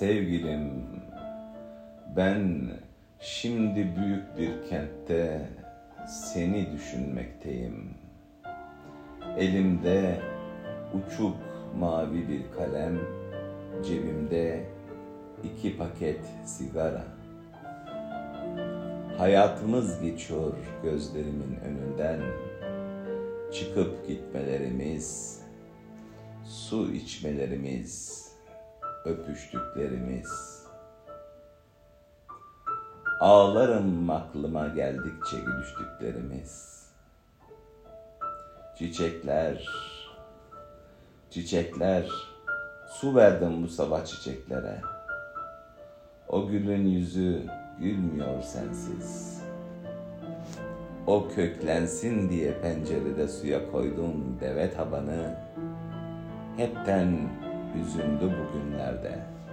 sevgilim ben şimdi büyük bir kentte seni düşünmekteyim. Elimde uçuk mavi bir kalem, cebimde iki paket sigara. Hayatımız geçiyor gözlerimin önünden. Çıkıp gitmelerimiz, su içmelerimiz, öpüştüklerimiz. Ağlarım aklıma geldikçe gülüştüklerimiz. Çiçekler, çiçekler, su verdim bu sabah çiçeklere. O gülün yüzü gülmüyor sensiz. O köklensin diye pencerede suya koydum deve tabanı. Hepten hüzündü bugünlerde.''